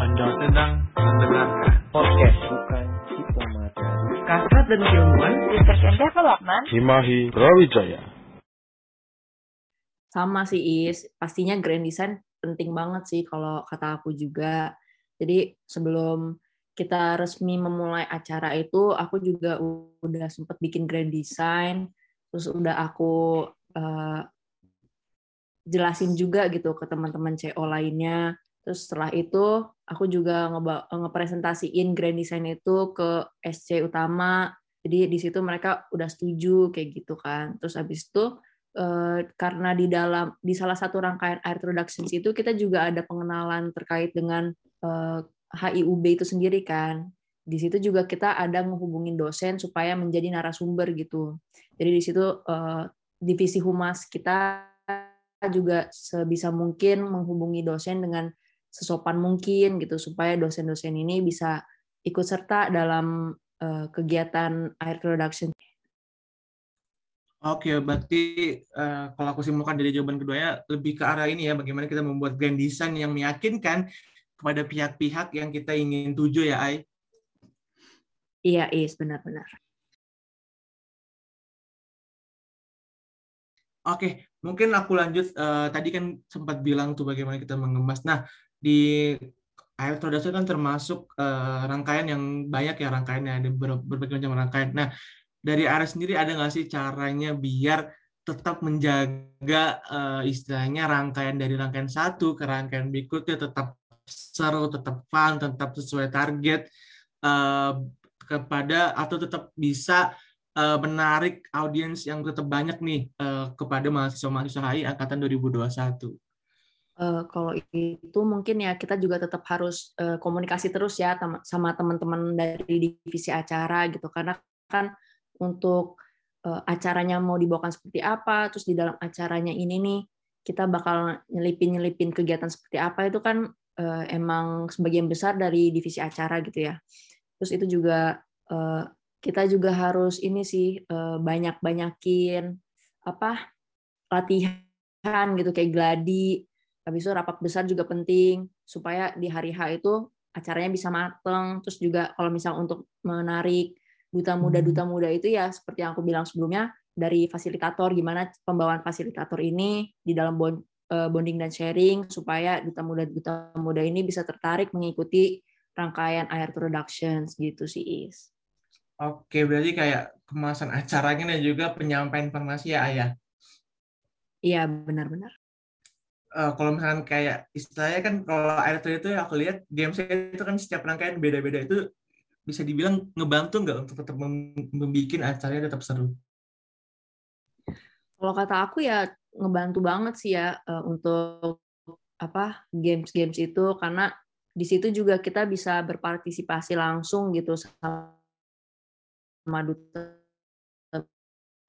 Anda sedang mendengarkan podcast bukan diplomat Kasrat dan keilmuan Research and Development Himahi Brawijaya. sama sih Is. Pastinya grand design penting banget sih kalau kata aku juga. Jadi sebelum kita resmi memulai acara itu, aku juga udah sempet bikin grand design, terus udah aku eh, jelasin juga gitu ke teman-teman CO lainnya. Terus setelah itu aku juga ngepresentasiin grand design itu ke SC utama. Jadi di situ mereka udah setuju kayak gitu kan. Terus habis itu eh, karena di dalam di salah satu rangkaian air productions itu kita juga ada pengenalan terkait dengan eh, HIUB itu sendiri kan. Di situ juga kita ada menghubungin dosen supaya menjadi narasumber gitu. Jadi di situ eh, divisi humas kita juga sebisa mungkin menghubungi dosen dengan sesopan mungkin gitu supaya dosen-dosen ini bisa ikut serta dalam eh, kegiatan air production. Oke, berarti eh, kalau aku simpulkan dari jawaban keduanya lebih ke arah ini ya, bagaimana kita membuat grand design yang meyakinkan kepada pihak-pihak yang kita ingin tuju ya, Ai. Iya, Is, benar-benar. Oke, mungkin aku lanjut. eh, tadi kan sempat bilang tuh bagaimana kita mengemas. Nah, di air production kan termasuk eh, rangkaian yang banyak ya rangkaiannya ada ber- berbagai macam rangkaian. Nah, dari area sendiri ada nggak sih caranya biar tetap menjaga eh, istilahnya rangkaian dari rangkaian satu ke rangkaian berikutnya tetap seru, tetap fun, tetap sesuai target eh, kepada atau tetap bisa eh, menarik audiens yang tetap banyak nih eh, kepada mahasiswa-mahasiswa HI angkatan 2021. Eh, kalau itu mungkin ya kita juga tetap harus eh, komunikasi terus ya sama teman-teman dari divisi acara gitu. Karena kan untuk eh, acaranya mau dibawakan seperti apa terus di dalam acaranya ini nih kita bakal nyelipin-nyelipin kegiatan seperti apa itu kan eh, emang sebagian besar dari divisi acara gitu ya. Terus itu juga eh, kita juga harus ini sih eh, banyak-banyakin apa latihan gitu kayak gladi habis itu rapat besar juga penting supaya di hari H itu acaranya bisa mateng. Terus juga kalau misal untuk menarik duta muda duta muda itu ya seperti yang aku bilang sebelumnya dari fasilitator gimana pembawaan fasilitator ini di dalam bond- eh, bonding dan sharing supaya duta muda duta muda ini bisa tertarik mengikuti rangkaian air productions gitu sih is. Oke, berarti kayak kemasan acaranya dan juga penyampaian informasi ya, Ayah. iya benar-benar Eh, kalau misalkan kayak istilahnya kan kalau air itu aku lihat games itu kan setiap rangkaian beda-beda itu bisa dibilang ngebantu nggak untuk tetap mem- membuat acaranya tetap seru. Kalau kata aku ya ngebantu banget sih ya eh, untuk apa games-games itu karena di situ juga kita bisa berpartisipasi langsung gitu sama duta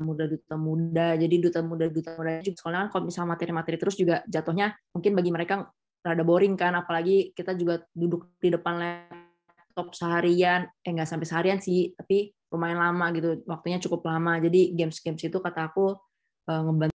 muda duta muda jadi duta muda duta muda juga kan kalau misalnya materi-materi terus juga jatuhnya mungkin bagi mereka rada boring kan apalagi kita juga duduk di depan laptop seharian eh nggak sampai seharian sih tapi lumayan lama gitu waktunya cukup lama jadi games-games itu kata aku eh, ngebantu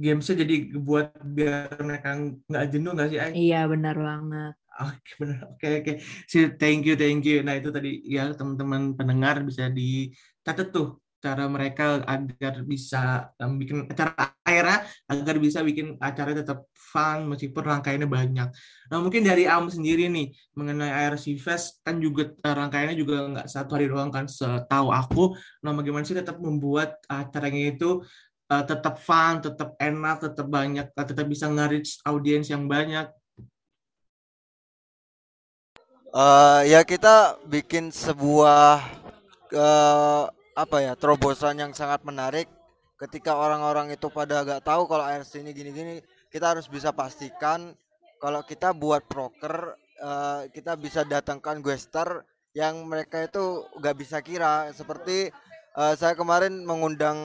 Gamesnya jadi buat biar mereka nggak jenuh nggak sih, Ay? iya benar banget Oke, benar. Oke, oke. Si, thank you, thank you. Nah, itu tadi ya teman-teman pendengar bisa dicatat tuh cara mereka agar bisa um, bikin acara akhirnya agar bisa bikin acara tetap fun meskipun rangkaiannya banyak. Nah, mungkin dari Am sendiri nih mengenai IRC Fest kan juga eh, rangkaiannya juga nggak satu hari doang kan setahu aku. Nah, bagaimana sih tetap membuat acaranya itu eh, tetap fun, tetap enak, tetap banyak, eh, tetap bisa nge-reach audiens yang banyak. Eh, ya kita bikin sebuah eh, apa ya terobosan yang sangat menarik ketika orang-orang itu pada gak tahu kalau ARC ini gini-gini kita harus bisa pastikan kalau kita buat proker eh, kita bisa datangkan guestar yang mereka itu gak bisa kira. Seperti eh, saya kemarin mengundang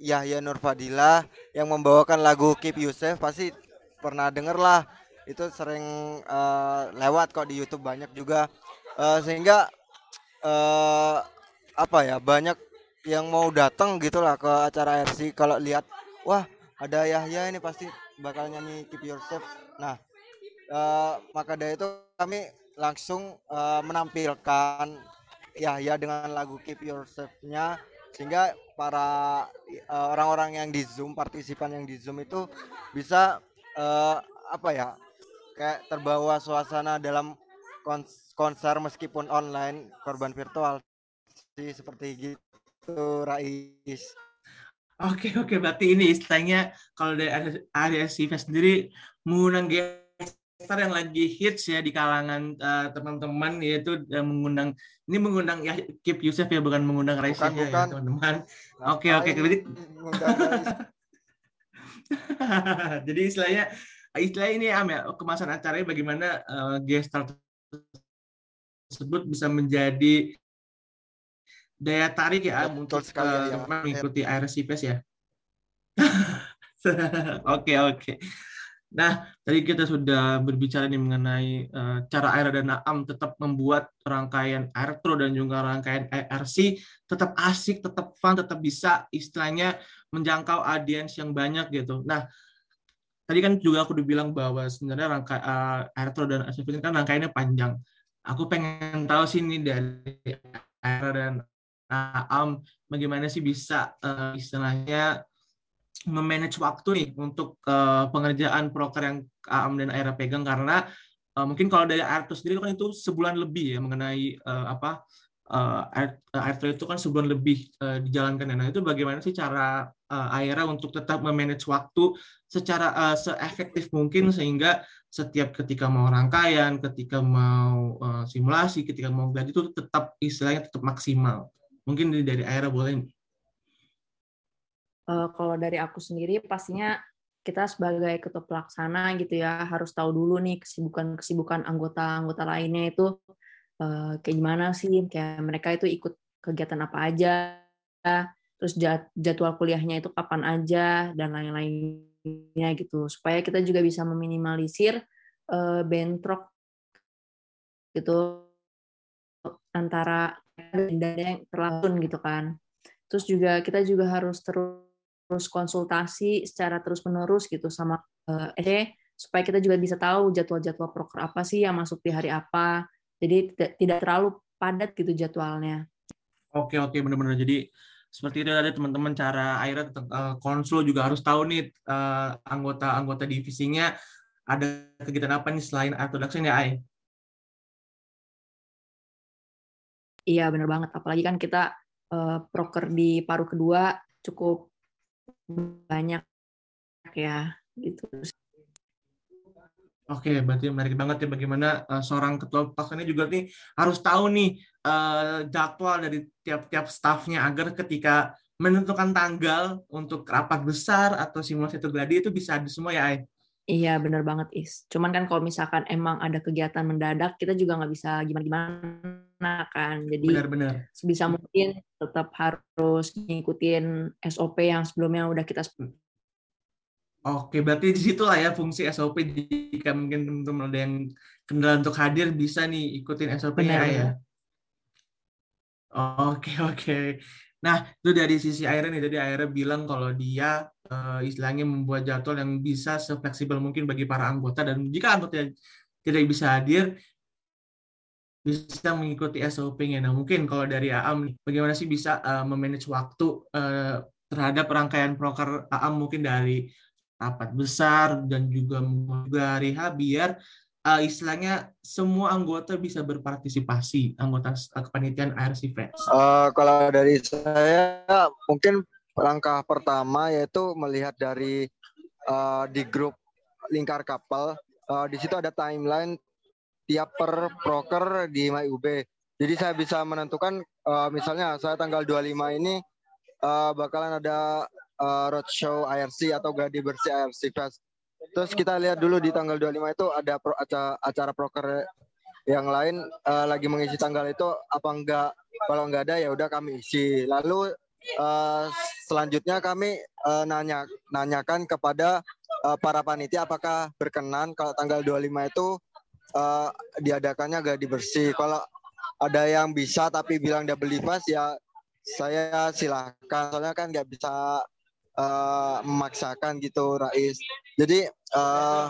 Yahya Nurfadilah yang membawakan lagu Keep Yusef pasti pernah denger lah itu sering eh, lewat kok di YouTube banyak juga. Eh, sehingga eh apa ya banyak yang mau datang gitulah ke acara RC kalau lihat wah ada Yahya ini pasti bakal nyanyi Keep Yourself nah uh, maka dari itu kami langsung uh, menampilkan ya ya dengan lagu Keep Yourself-nya sehingga para orang-orang uh, yang di Zoom partisipan yang di Zoom itu bisa uh, apa ya kayak terbawa suasana dalam konser meskipun online korban virtual sih seperti gitu Rais. Oke oke berarti ini istilahnya kalau dari area CV sendiri mengundang gestar yang lagi hits ya di kalangan uh, teman-teman yaitu uh, mengundang ini mengundang ya Keep Yusuf ya bukan mengundang Rais ya, ya teman-teman. Oke oke berarti jadi istilahnya istilahnya ini Am ya kemasan acaranya bagaimana uh, gestar tersebut bisa menjadi daya tarik ya Betul untuk sekali, uh, ya. mengikuti IRCPS ya. Oke oke. Nah, tadi kita sudah berbicara nih mengenai uh, cara Aira dan Naam tetap membuat rangkaian Airtro dan juga rangkaian IRC tetap asik, tetap fun, tetap bisa istilahnya menjangkau audiens yang banyak gitu. Nah, tadi kan juga aku dibilang bahwa sebenarnya rangkaian uh, Airtro dan IRC kan rangkaiannya panjang. Aku pengen tahu sih ini dari Aira dan um, bagaimana sih bisa uh, istilahnya memanage waktu nih untuk uh, pengerjaan proker yang AM dan Aira pegang karena uh, mungkin kalau dari Air sendiri kan itu sebulan lebih ya mengenai uh, apa uh, Air itu kan sebulan lebih uh, dijalankan. Nah itu bagaimana sih cara uh, Aira untuk tetap memanage waktu secara uh, seefektif mungkin sehingga setiap ketika mau rangkaian, ketika mau uh, simulasi, ketika mau belajar itu tetap istilahnya tetap maksimal. Mungkin dari Aira boleh nih. Uh, kalau dari aku sendiri pastinya kita sebagai ketua pelaksana gitu ya harus tahu dulu nih kesibukan-kesibukan anggota-anggota lainnya itu uh, kayak gimana sih? Kayak mereka itu ikut kegiatan apa aja? Terus jadwal kuliahnya itu kapan aja? Dan lain-lainnya gitu. Supaya kita juga bisa meminimalisir uh, bentrok gitu antara dan yang terlalu gitu kan. Terus juga kita juga harus terus konsultasi secara terus menerus gitu sama uh, eh supaya kita juga bisa tahu jadwal-jadwal proker apa sih yang masuk di hari apa. Jadi tidak, tidak terlalu padat gitu jadwalnya. Oke oke benar-benar jadi seperti itu ada teman-teman cara akhirnya uh, konsul juga harus tahu nih uh, anggota-anggota divisinya ada kegiatan apa nih selain introduction ya Ai? Iya benar banget. Apalagi kan kita uh, proker di paruh kedua cukup banyak ya gitu. Oke, berarti menarik banget ya bagaimana uh, seorang ketua pasukannya juga nih harus tahu nih uh, jadwal dari tiap-tiap stafnya agar ketika menentukan tanggal untuk rapat besar atau simulasi gladi itu bisa ada semua ya, Ay? Iya benar banget Is. Cuman kan kalau misalkan emang ada kegiatan mendadak kita juga nggak bisa gimana-gimana kan. Jadi benar-benar sebisa mungkin tetap harus ngikutin SOP yang sebelumnya udah kita Oke, berarti di situ lah ya fungsi SOP jika mungkin teman-teman ada yang kendala untuk hadir bisa nih ikutin SOP-nya ya. Oke, oke. Nah, itu dari sisi Aira nih, jadi Aira bilang kalau dia uh, istilahnya membuat jadwal yang bisa sefleksibel mungkin bagi para anggota dan jika anggota tidak bisa hadir bisa mengikuti SOP-nya. Nah, mungkin kalau dari Aam bagaimana sih bisa uh, memanage waktu uh, terhadap rangkaian proker Aam mungkin dari rapat besar dan juga juga hari biar uh, istilahnya semua anggota bisa berpartisipasi anggota kepanitiaan IRC Fans? Uh, kalau dari saya mungkin langkah pertama yaitu melihat dari uh, di grup lingkar kapal uh, di situ ada timeline tiap per proker di MyUB. Jadi saya bisa menentukan uh, misalnya saya tanggal 25 ini bakalan ada roadshow IRC atau gladi bersih IRC Fest. Terus kita lihat dulu di tanggal 25 itu ada pro, acara, acara proker yang lain lagi mengisi tanggal itu apa enggak? Kalau enggak ada ya udah kami isi. Lalu selanjutnya kami uh, nanya nanyakan kepada uh, para panitia apakah berkenan kalau tanggal 25 itu uh, diadakannya gladi bersih. Kalau ada yang bisa tapi bilang dia beli pas ya saya silahkan soalnya kan nggak bisa memaksakan gitu Rais. Jadi uh,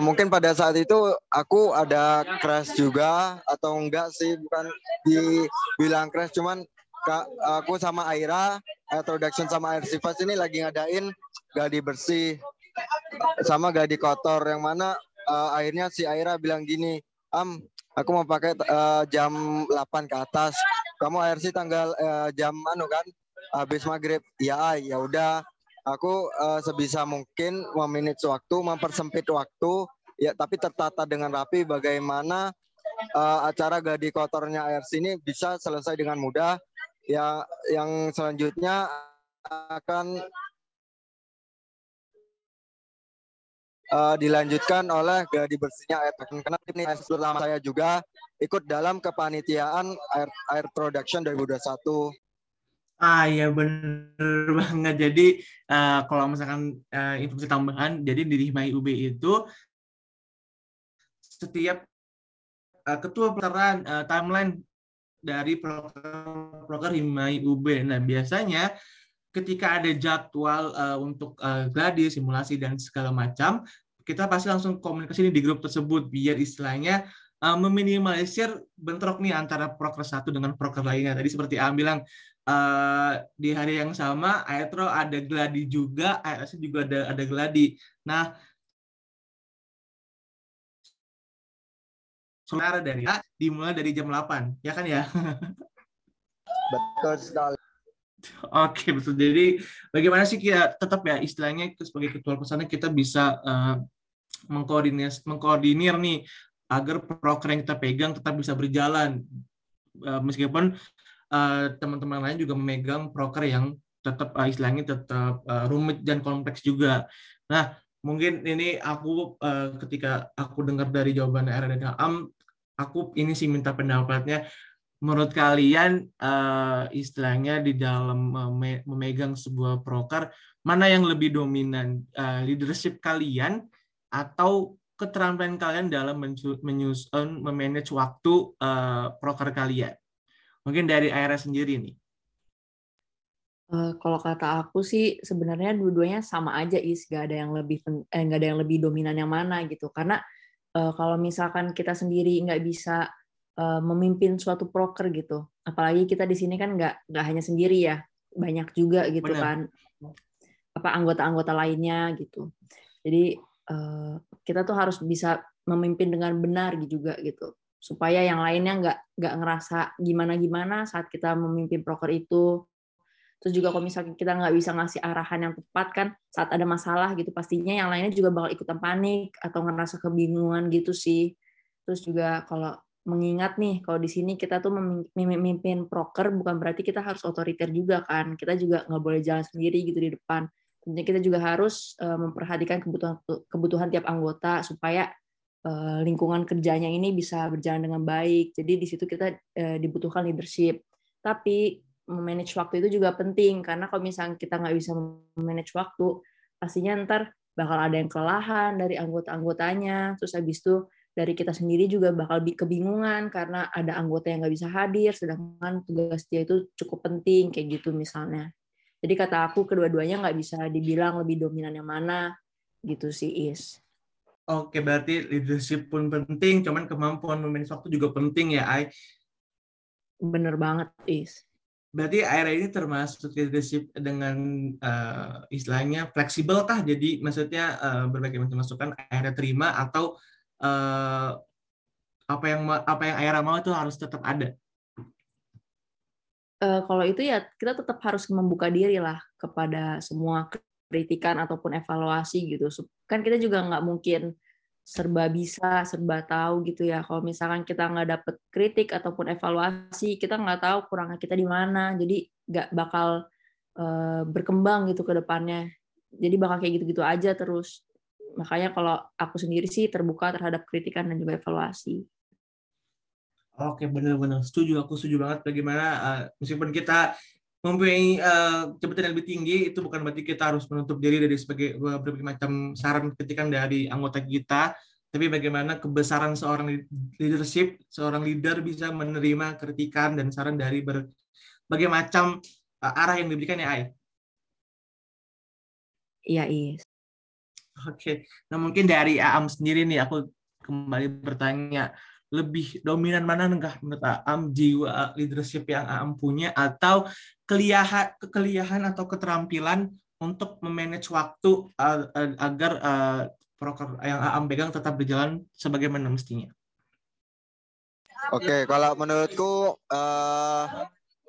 mungkin pada saat itu aku ada crash juga atau enggak sih bukan dibilang crash cuman kak aku sama Aira Air Production sama Air Sifas ini lagi ngadain gadi bersih sama gadi kotor. Yang mana uh, akhirnya si Aira bilang gini Am aku mau pakai uh, jam 8 ke atas. Kamu ARC tanggal uh, jam anu kan habis maghrib. Ya ya udah. Aku uh, sebisa mungkin memanage waktu, mempersempit waktu, ya tapi tertata dengan rapi bagaimana uh, acara gadi kotornya ARC ini bisa selesai dengan mudah. Ya, yang selanjutnya akan uh, dilanjutkan oleh gadi bersihnya air karena ini pertama saya juga ikut dalam kepanitiaan air, air production 2021 Ah iya bener banget. Jadi uh, kalau misalkan uh, informasi tambahan, jadi di Himai UB itu setiap uh, ketua pelataran uh, timeline dari proker Himai UB. Nah biasanya ketika ada jadwal uh, untuk uh, gladi, simulasi dan segala macam, kita pasti langsung komunikasi di grup tersebut biar istilahnya uh, meminimalisir bentrok nih antara proker satu dengan proker lainnya. Tadi seperti A bilang uh, di hari yang sama Aetro ada gladi juga, ASC juga ada ada gladi. Nah, saudara dari A dimulai dari jam 8, ya kan ya? Betul sekali. Oke, betul. Jadi bagaimana sih kita tetap ya istilahnya sebagai ketua pesannya kita bisa uh, mengkoordinir mengkoordinir nih agar proker yang kita pegang tetap bisa berjalan uh, meskipun Eh, teman-teman uh, lain juga memegang proker yang tetap uh, istilahnya tetap uh, rumit dan kompleks juga. Nah, mungkin ini aku uh, ketika aku dengar dari jawaban Era dan Am, aku ini sih minta pendapatnya. Menurut kalian uh, istilahnya di dalam memegang sebuah proker mana yang lebih dominan uh, leadership kalian atau keterampilan kalian dalam menyusun memanage waktu uh, proker kalian? Mungkin dari Aira sendiri nih. Kalau kata aku sih sebenarnya dua-duanya sama aja is gak ada yang lebih eh, gak ada yang lebih dominan yang mana gitu karena kalau misalkan kita sendiri nggak bisa uh, memimpin suatu proker gitu. Apalagi kita di sini kan nggak nggak hanya sendiri ya banyak juga gitu Benar. kan. Apa anggota-anggota lainnya gitu. Jadi uh, kita tuh harus bisa memimpin dengan benar juga gitu. Supaya yang lainnya nggak nggak ngerasa gimana gimana saat kita memimpin proker itu terus juga kalau misalnya kita nggak bisa ngasih arahan yang tepat kan saat ada masalah gitu pastinya yang lainnya juga bakal ikutan panik atau ngerasa kebingungan gitu sih terus juga kalau mengingat nih kalau di sini kita tuh memimpin proker bukan berarti kita harus otoriter juga kan kita juga nggak boleh jalan sendiri gitu di depan tentunya kita juga harus eh, memperhatikan kebutuhan kebutuhan tiap anggota supaya Eh, lingkungan kerjanya ini bisa berjalan dengan baik. Jadi di situ kita eh, dibutuhkan leadership. Tapi manage waktu itu juga penting karena kalau misalnya kita nggak bisa manage waktu, pastinya ntar bakal ada yang kelelahan dari anggota-anggotanya. Terus habis itu dari kita sendiri juga bakal kebingungan karena ada anggota yang nggak bisa hadir, sedangkan tugas dia itu cukup penting kayak gitu misalnya. Jadi kata aku kedua-duanya nggak bisa dibilang lebih dominan yang mana gitu sih is. Oke, berarti leadership pun penting, cuman kemampuan memanage waktu juga penting ya, Ai. Bener banget, Is. Berarti Aira ini termasuk leadership dengan uh, istilahnya fleksibel kah? Jadi maksudnya uh, berbagai macam masukan Aira terima atau uh, apa yang apa yang Aira mau itu harus tetap ada? Uh, kalau itu ya kita tetap harus membuka diri lah kepada semua kritikan ataupun evaluasi gitu. Kan kita juga nggak mungkin serba bisa, serba tahu gitu ya. Kalau misalkan kita nggak dapet kritik ataupun evaluasi, kita nggak tahu kurangnya kita di mana. Jadi nggak bakal uh, berkembang gitu ke depannya. Jadi bakal kayak gitu-gitu aja terus. Makanya kalau aku sendiri sih terbuka terhadap kritikan dan juga evaluasi. Oke, benar-benar setuju. Aku setuju banget bagaimana uh, meskipun kita mempunyai uh, jabatan yang lebih tinggi itu bukan berarti kita harus menutup diri dari sebagai berbagai macam saran kritikan dari anggota kita tapi bagaimana kebesaran seorang leadership seorang leader bisa menerima kritikan dan saran dari berbagai macam uh, arah yang diberikan ya Ai? Iya Is Oke, nah mungkin dari Aam sendiri nih aku kembali bertanya lebih dominan mana enggak menurut Aam jiwa leadership yang Aam punya atau keliahan kekeliahan atau keterampilan untuk memanage waktu agar uh, proker yang Aam pegang tetap berjalan sebagaimana mestinya. Oke, kalau menurutku uh,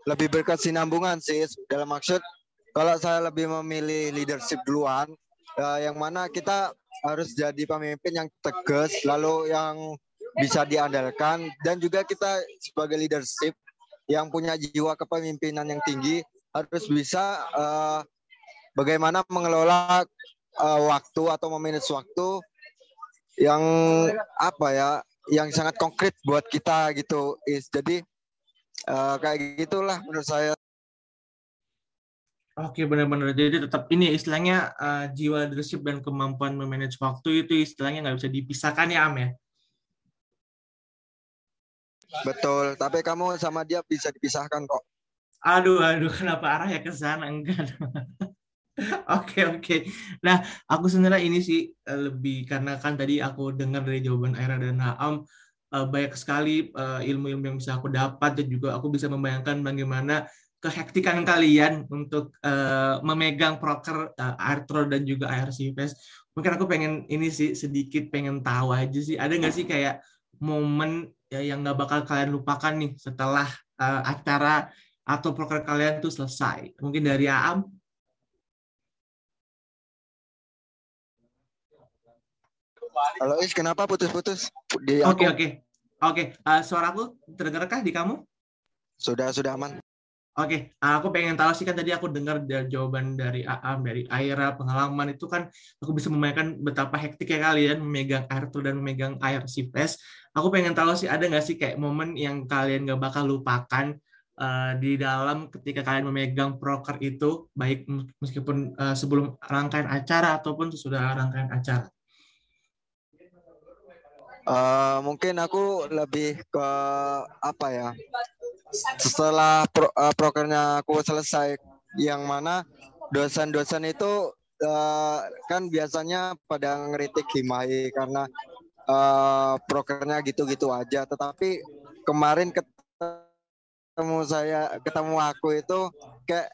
lebih berkesinambungan sih dalam maksud kalau saya lebih memilih leadership duluan uh, yang mana kita harus jadi pemimpin yang tegas lalu yang bisa diandalkan. Dan juga kita sebagai leadership yang punya jiwa kepemimpinan yang tinggi harus bisa uh, bagaimana mengelola uh, waktu atau memanage waktu yang apa ya yang sangat konkret buat kita gitu is. Jadi uh, kayak gitulah menurut saya. Oke benar-benar. Jadi tetap ini istilahnya uh, jiwa leadership dan kemampuan memanage waktu itu istilahnya nggak bisa dipisahkan ya Am ya. Betul, tapi kamu sama dia bisa dipisahkan kok. Aduh, aduh, kenapa arah ya ke sana? Enggak. Oke oke. Nah aku sebenarnya ini sih eh, lebih karena kan tadi aku dengar dari jawaban Aira dan Naam eh, banyak sekali eh, ilmu-ilmu yang bisa aku dapat dan juga aku bisa membayangkan bagaimana kehektikan kalian untuk memegang proker Artro dan juga ARCFS. Mungkin aku pengen ini sih sedikit pengen tahu aja sih ada nggak sih kayak momen ya, yang nggak bakal kalian lupakan nih setelah acara atau proker kalian tuh selesai. Mungkin dari Aam Halo Is, kenapa putus-putus Oke, oke. Oke, uh, suaraku terdengarkah di kamu? Sudah, sudah aman. Oke, okay. aku pengen tahu sih kan tadi aku dengar dari jawaban dari Aam, dari Aira, pengalaman itu kan aku bisa memainkan betapa hektiknya kalian memegang air tuh dan memegang air CPS. Aku pengen tahu sih ada nggak sih kayak momen yang kalian nggak bakal lupakan uh, di dalam ketika kalian memegang proker itu, baik meskipun uh, sebelum rangkaian acara ataupun sesudah rangkaian acara. Uh, mungkin aku lebih ke apa ya? Setelah pro, uh, prokernya aku selesai, yang mana dosen-dosen itu uh, kan biasanya pada ngeritik Himai karena uh, prokernya gitu-gitu aja. Tetapi kemarin ketemu saya, ketemu aku itu kayak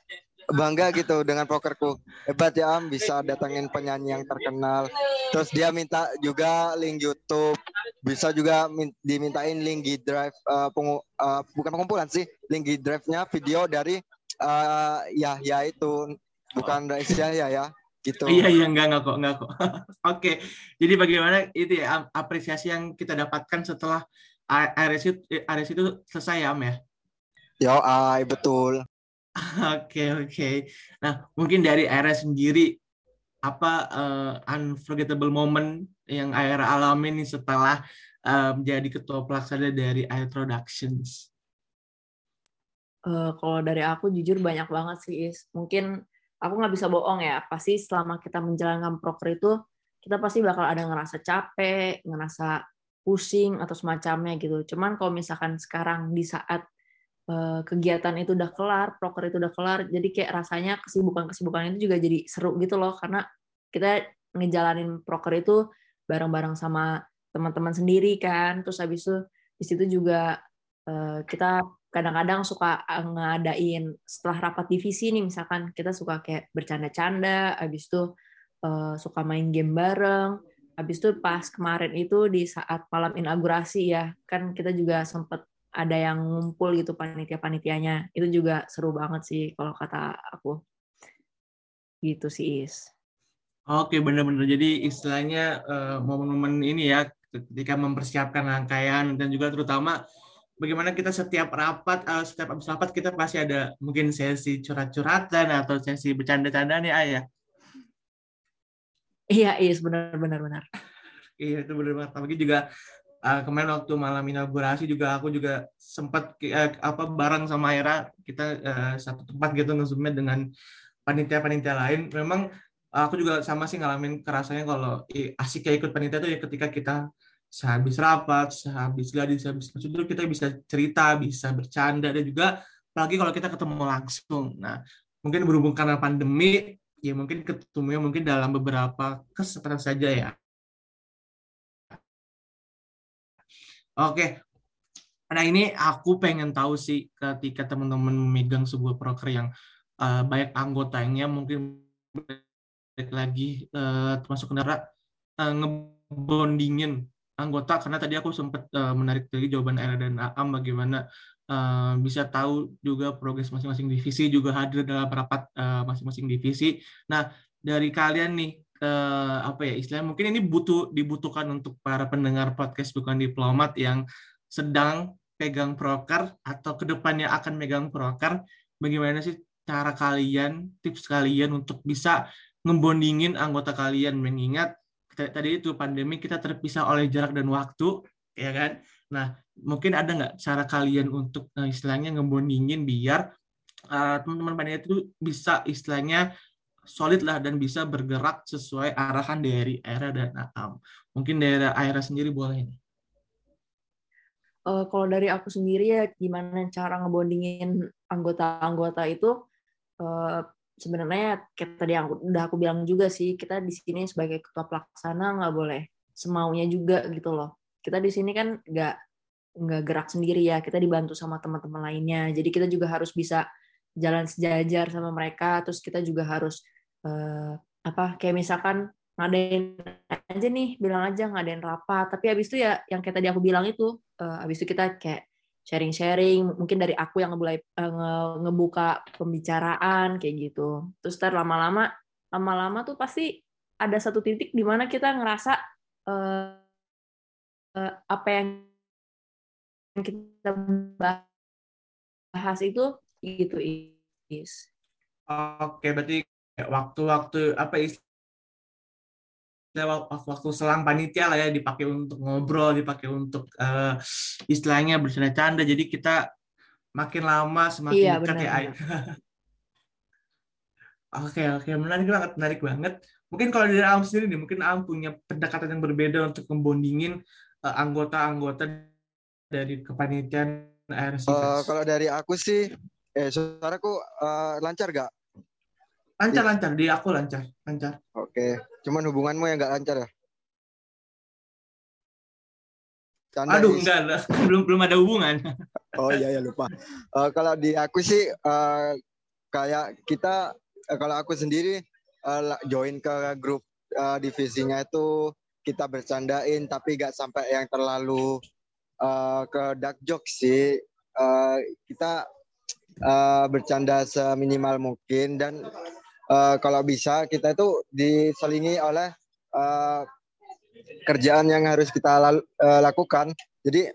bangga gitu dengan pokerku hebat ya Am bisa datangin penyanyi yang terkenal. Terus dia minta juga link YouTube bisa juga dimintain link G Drive uh, pengu uh, bukan pengumpulan sih link G Drive-nya video dari uh, ya ya itu. Bukan dari Yahya ya gitu. Iya iya enggak enggak kok enggak kok. Oke jadi bagaimana itu ya apresiasi yang kita dapatkan setelah RS itu, RS itu selesai ya Am ya? Yo, ay, betul. Oke oke. Nah mungkin dari Aira sendiri apa uh, unforgettable moment yang Aira alami nih setelah uh, menjadi ketua pelaksana dari Air Productions? Uh, kalau dari aku jujur banyak banget sih Is. Mungkin aku nggak bisa bohong ya. Pasti selama kita menjalankan proker itu kita pasti bakal ada ngerasa capek, ngerasa pusing atau semacamnya gitu. Cuman kalau misalkan sekarang di saat Eh, kegiatan itu udah kelar, proker itu udah kelar, jadi kayak rasanya kesibukan-kesibukan itu juga jadi seru gitu loh, karena kita ngejalanin proker itu bareng-bareng sama teman-teman sendiri kan, terus habis itu di situ juga eh, kita kadang-kadang suka ngadain setelah rapat divisi nih misalkan kita suka kayak bercanda-canda, habis itu eh, suka main game bareng, habis itu pas kemarin itu di saat malam inaugurasi ya, kan kita juga sempet ada yang ngumpul gitu panitia-panitianya. Itu juga seru banget sih kalau kata aku. Gitu sih is oke benar-benar jadi istilahnya uh, momen-momen ini ya ketika mempersiapkan rangkaian dan juga terutama bagaimana kita setiap rapat uh, setiap habis rapat kita pasti ada mungkin sesi curhat-curhatan atau sesi bercanda-candaan ya. Ayah iya is benar-benar benar iya itu benar banget apalagi juga uh, kemarin waktu malam inaugurasi juga aku juga sempat uh, apa bareng sama Era kita uh, satu tempat gitu nge dengan panitia-panitia lain. Memang aku juga sama sih ngalamin kerasanya kalau asik kayak ikut panitia itu ya ketika kita sehabis rapat, sehabis gadis, sehabis itu kita bisa cerita, bisa bercanda dan juga apalagi kalau kita ketemu langsung. Nah, mungkin berhubung karena pandemi ya mungkin ketemunya mungkin dalam beberapa kesempatan saja ya. Oke, nah ini aku pengen tahu sih ketika teman-teman memegang sebuah broker yang uh, banyak anggotanya mungkin lagi uh, termasuk kendaraan uh, ngebondingin anggota karena tadi aku sempat uh, menarik dari jawaban Era dan Am bagaimana uh, bisa tahu juga progres masing-masing divisi juga hadir dalam rapat uh, masing-masing divisi. Nah, dari kalian nih uh, apa ya istilahnya mungkin ini butuh dibutuhkan untuk para pendengar podcast bukan diplomat yang sedang pegang proker atau ke depannya akan megang proker, bagaimana sih cara kalian, tips kalian untuk bisa ngebondingin anggota kalian mengingat tadi itu pandemi kita terpisah oleh jarak dan waktu, ya kan? Nah, mungkin ada nggak cara kalian untuk uh, istilahnya ngebondingin biar uh, teman-teman panitia itu bisa istilahnya solid lah dan bisa bergerak sesuai arahan dari Aira dan Aam. Mungkin dari Aira sendiri boleh nih. Uh, kalau dari aku sendiri ya gimana cara ngebondingin anggota-anggota itu uh, sebenarnya kayak tadi yang udah aku bilang juga sih kita di sini sebagai ketua pelaksana nggak boleh semaunya juga gitu loh. Kita di sini kan nggak nggak gerak sendiri ya kita dibantu sama teman-teman lainnya. Jadi kita juga harus bisa jalan sejajar sama mereka terus kita juga harus uh, apa kayak misalkan ngadain aja nih bilang aja ngadain rapat. Tapi habis itu ya yang kayak tadi aku bilang itu uh, habis itu kita kayak sharing-sharing mungkin dari aku yang mulai uh, ngebuka pembicaraan kayak gitu. Terus ter lama-lama lama-lama tuh pasti ada satu titik di mana kita ngerasa uh, uh, apa yang kita bahas itu gitu is. Oke berarti waktu-waktu apa istilah waktu selang panitia lah ya dipakai untuk ngobrol, dipakai untuk uh, istilahnya bercanda-canda. Jadi kita makin lama semakin iya, dekat benar, ya. Oke oke menarik banget menarik banget. Mungkin kalau dari Am sendiri nih, mungkin Am punya pendekatan yang berbeda untuk membondingin uh, anggota-anggota dari kepanitiaan ARC. Uh, kalau dari aku sih, eh suaraku uh, lancar gak? Lancar lancar di aku lancar lancar. Oke, cuman hubunganmu yang nggak lancar ya? Canda Aduh, enggak, enggak, belum belum ada hubungan. Oh iya ya lupa. Uh, kalau di aku sih uh, kayak kita uh, kalau aku sendiri uh, join ke grup uh, divisinya itu kita bercandain tapi nggak sampai yang terlalu uh, ke dark joke sih. Uh, kita uh, bercanda seminimal mungkin dan kalau bisa kita itu diselingi oleh uh, kerjaan yang harus kita uh, lakukan. Jadi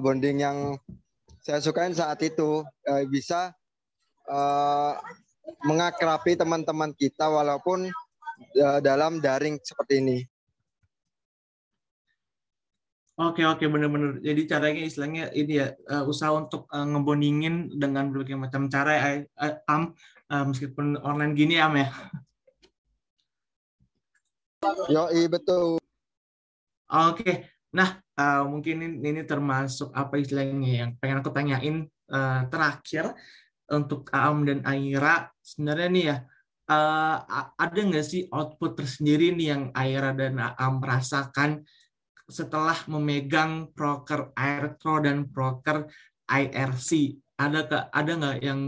bonding yang saya sukain saat itu bisa mengakrapi teman-teman kita walaupun dalam daring seperti ini. Oke oke benar-benar. Jadi caranya istilahnya ini ya uh, usaha untuk uh, ngebondingin dengan berbagai macam cara ya uh, am uh, meskipun online gini am ya. Yo betul. Oke. Nah uh, mungkin ini, ini termasuk apa istilahnya yang pengen aku tanyain uh, terakhir untuk Am dan Aira sebenarnya nih ya uh, ada nggak sih output tersendiri nih yang Aira dan Am rasakan setelah memegang proker Airtro dan proker IRC ada ke ada nggak yang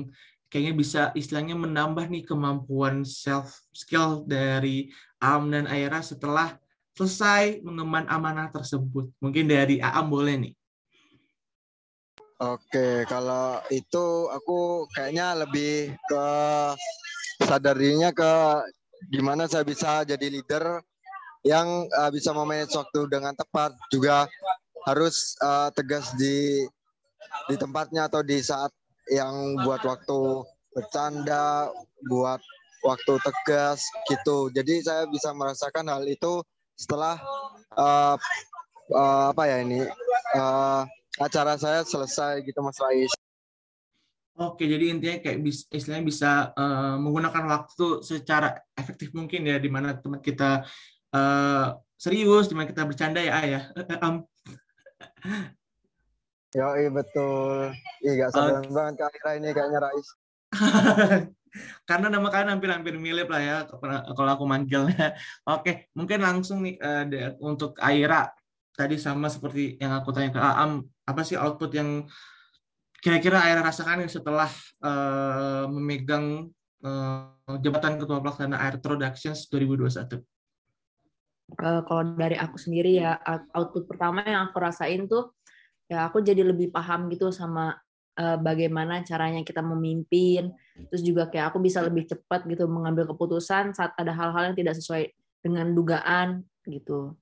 kayaknya bisa istilahnya menambah nih kemampuan self skill dari Am dan Aira setelah selesai mengemban amanah tersebut. Mungkin dari Am boleh nih. Oke, kalau itu aku kayaknya lebih ke sadar dirinya ke gimana saya bisa jadi leader yang uh, bisa memanage waktu dengan tepat. Juga harus uh, tegas di di tempatnya atau di saat yang buat waktu bercanda, buat waktu tegas gitu. Jadi saya bisa merasakan hal itu setelah uh, uh, apa ya ini uh, acara saya selesai gitu Mas Rais. Oke, jadi intinya kayak bis, istilahnya bisa uh, menggunakan waktu secara efektif mungkin ya, di mana teman kita uh, serius, di mana kita bercanda ya, ayah. um. Iya betul. Iya, gak sabar okay. banget Ira ini kayaknya Rais. Karena nama kalian hampir-hampir mirip lah ya kalau aku manggilnya. Oke, mungkin langsung nih uh, untuk Aira tadi sama seperti yang aku tanya ke Aam, apa sih output yang kira-kira Aira rasakan setelah uh, memegang uh, jabatan Ketua Pelaksana Air Productions 2021? Uh, kalau dari aku sendiri ya output pertama yang aku rasain tuh ya aku jadi lebih paham gitu sama uh, bagaimana caranya kita memimpin. Terus juga kayak aku bisa lebih cepat gitu mengambil keputusan saat ada hal-hal yang tidak sesuai dengan dugaan gitu.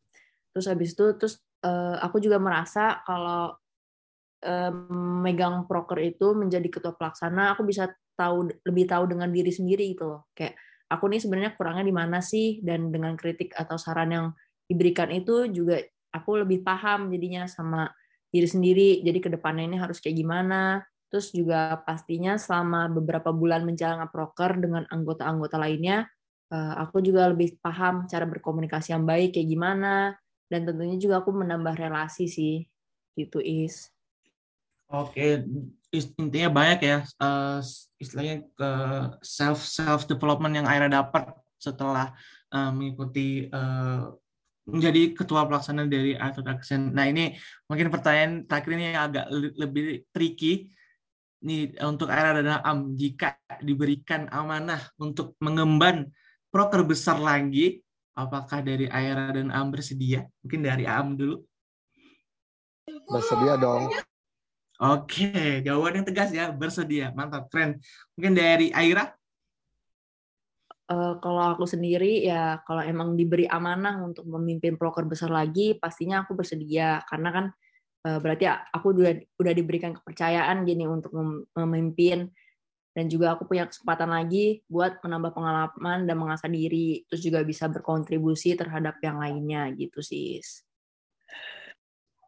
Terus habis itu terus uh, aku juga merasa kalau uh, megang proker itu menjadi ketua pelaksana aku bisa tahu lebih tahu dengan diri sendiri gitu loh. Kayak aku nih sebenarnya kurangnya di mana sih? Dan dengan kritik atau saran yang diberikan itu juga aku lebih paham jadinya sama diri sendiri jadi ke depannya ini harus kayak gimana. Terus juga pastinya selama beberapa bulan menjalankan proker dengan anggota-anggota lainnya eh, aku juga lebih paham cara berkomunikasi yang baik kayak gimana. Dan tentunya juga aku menambah relasi sih gitu is. Oke intinya banyak ya uh, istilahnya ke self self development yang Aira dapat setelah uh, mengikuti menjadi ketua pelaksana dari Art Action. Nah ini mungkin pertanyaan terakhir ini yang agak lebih tricky nih untuk Aira dan Am jika diberikan amanah untuk mengemban proker besar lagi, apakah dari Aira dan Am bersedia? Mungkin dari Am dulu. Bersedia dong. Oke, jawaban yang tegas ya, bersedia. Mantap, keren. Mungkin dari Aira? Uh, kalau aku sendiri ya kalau emang diberi amanah untuk memimpin proker besar lagi pastinya aku bersedia karena kan uh, berarti aku udah udah diberikan kepercayaan gini untuk memimpin dan juga aku punya kesempatan lagi buat menambah pengalaman dan mengasah diri terus juga bisa berkontribusi terhadap yang lainnya gitu sih.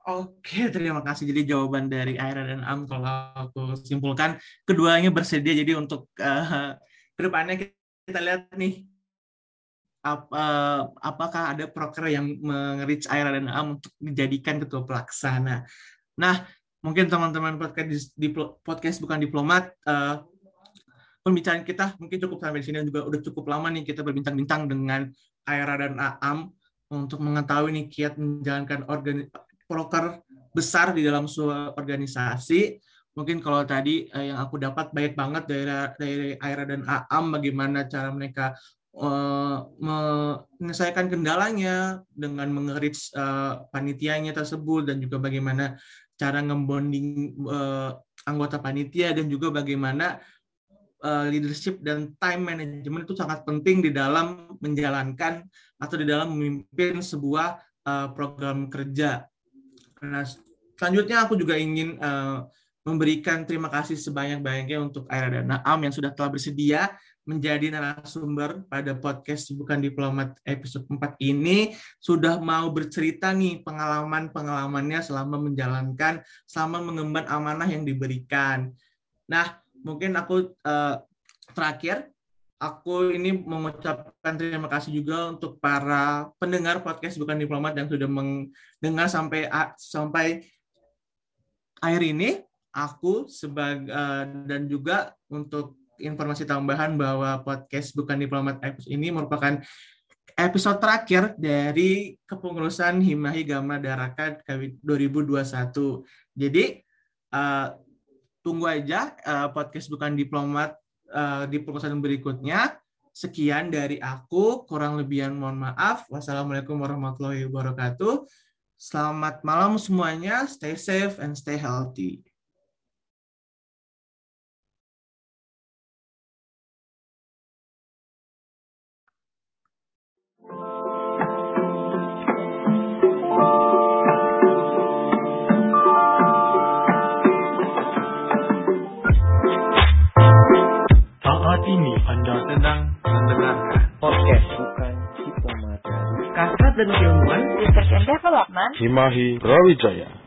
Oke, terima kasih. Jadi jawaban dari Aira dan Am kalau aku simpulkan keduanya bersedia. Jadi untuk uh, ke depannya kita lihat nih ap, uh, apakah ada proker yang mengerich Aira dan Am untuk dijadikan ketua pelaksana. Nah, mungkin teman-teman podcast podcast bukan diplomat uh, pembicaraan kita mungkin cukup sampai di sini juga udah cukup lama nih kita berbincang-bincang dengan Aira dan Am untuk mengetahui nih kiat menjalankan organi proker besar di dalam sebuah organisasi. Mungkin kalau tadi eh, yang aku dapat baik banget dari dari Aira dan Aam bagaimana cara mereka uh, menyelesaikan kendalanya dengan mengerits uh, panitianya tersebut dan juga bagaimana cara ngebonding uh, anggota panitia dan juga bagaimana uh, leadership dan time management itu sangat penting di dalam menjalankan atau di dalam memimpin sebuah uh, program kerja. Nah, selanjutnya aku juga ingin uh, memberikan terima kasih sebanyak-banyaknya untuk Aira dan Naam yang sudah telah bersedia menjadi narasumber pada podcast Bukan Diplomat episode 4 ini sudah mau bercerita nih pengalaman-pengalamannya selama menjalankan, selama mengemban amanah yang diberikan. Nah, mungkin aku uh, terakhir aku ini mengucapkan terima kasih juga untuk para pendengar podcast bukan diplomat yang sudah mendengar sampai sampai akhir ini aku sebagai uh, dan juga untuk informasi tambahan bahwa podcast bukan diplomat episode ini merupakan episode terakhir dari kepengurusan Himahi Gama Daraka 2021. Jadi uh, tunggu aja uh, podcast bukan diplomat uh, di perkuliahan berikutnya. Sekian dari aku, kurang lebihan mohon maaf. Wassalamualaikum warahmatullahi wabarakatuh. Selamat malam semuanya, stay safe and stay healthy. Ini Anda sedang mendengarkan podcast. Bukan diplomat kasat dan ilmuwan research and development. Himahi Brawijaya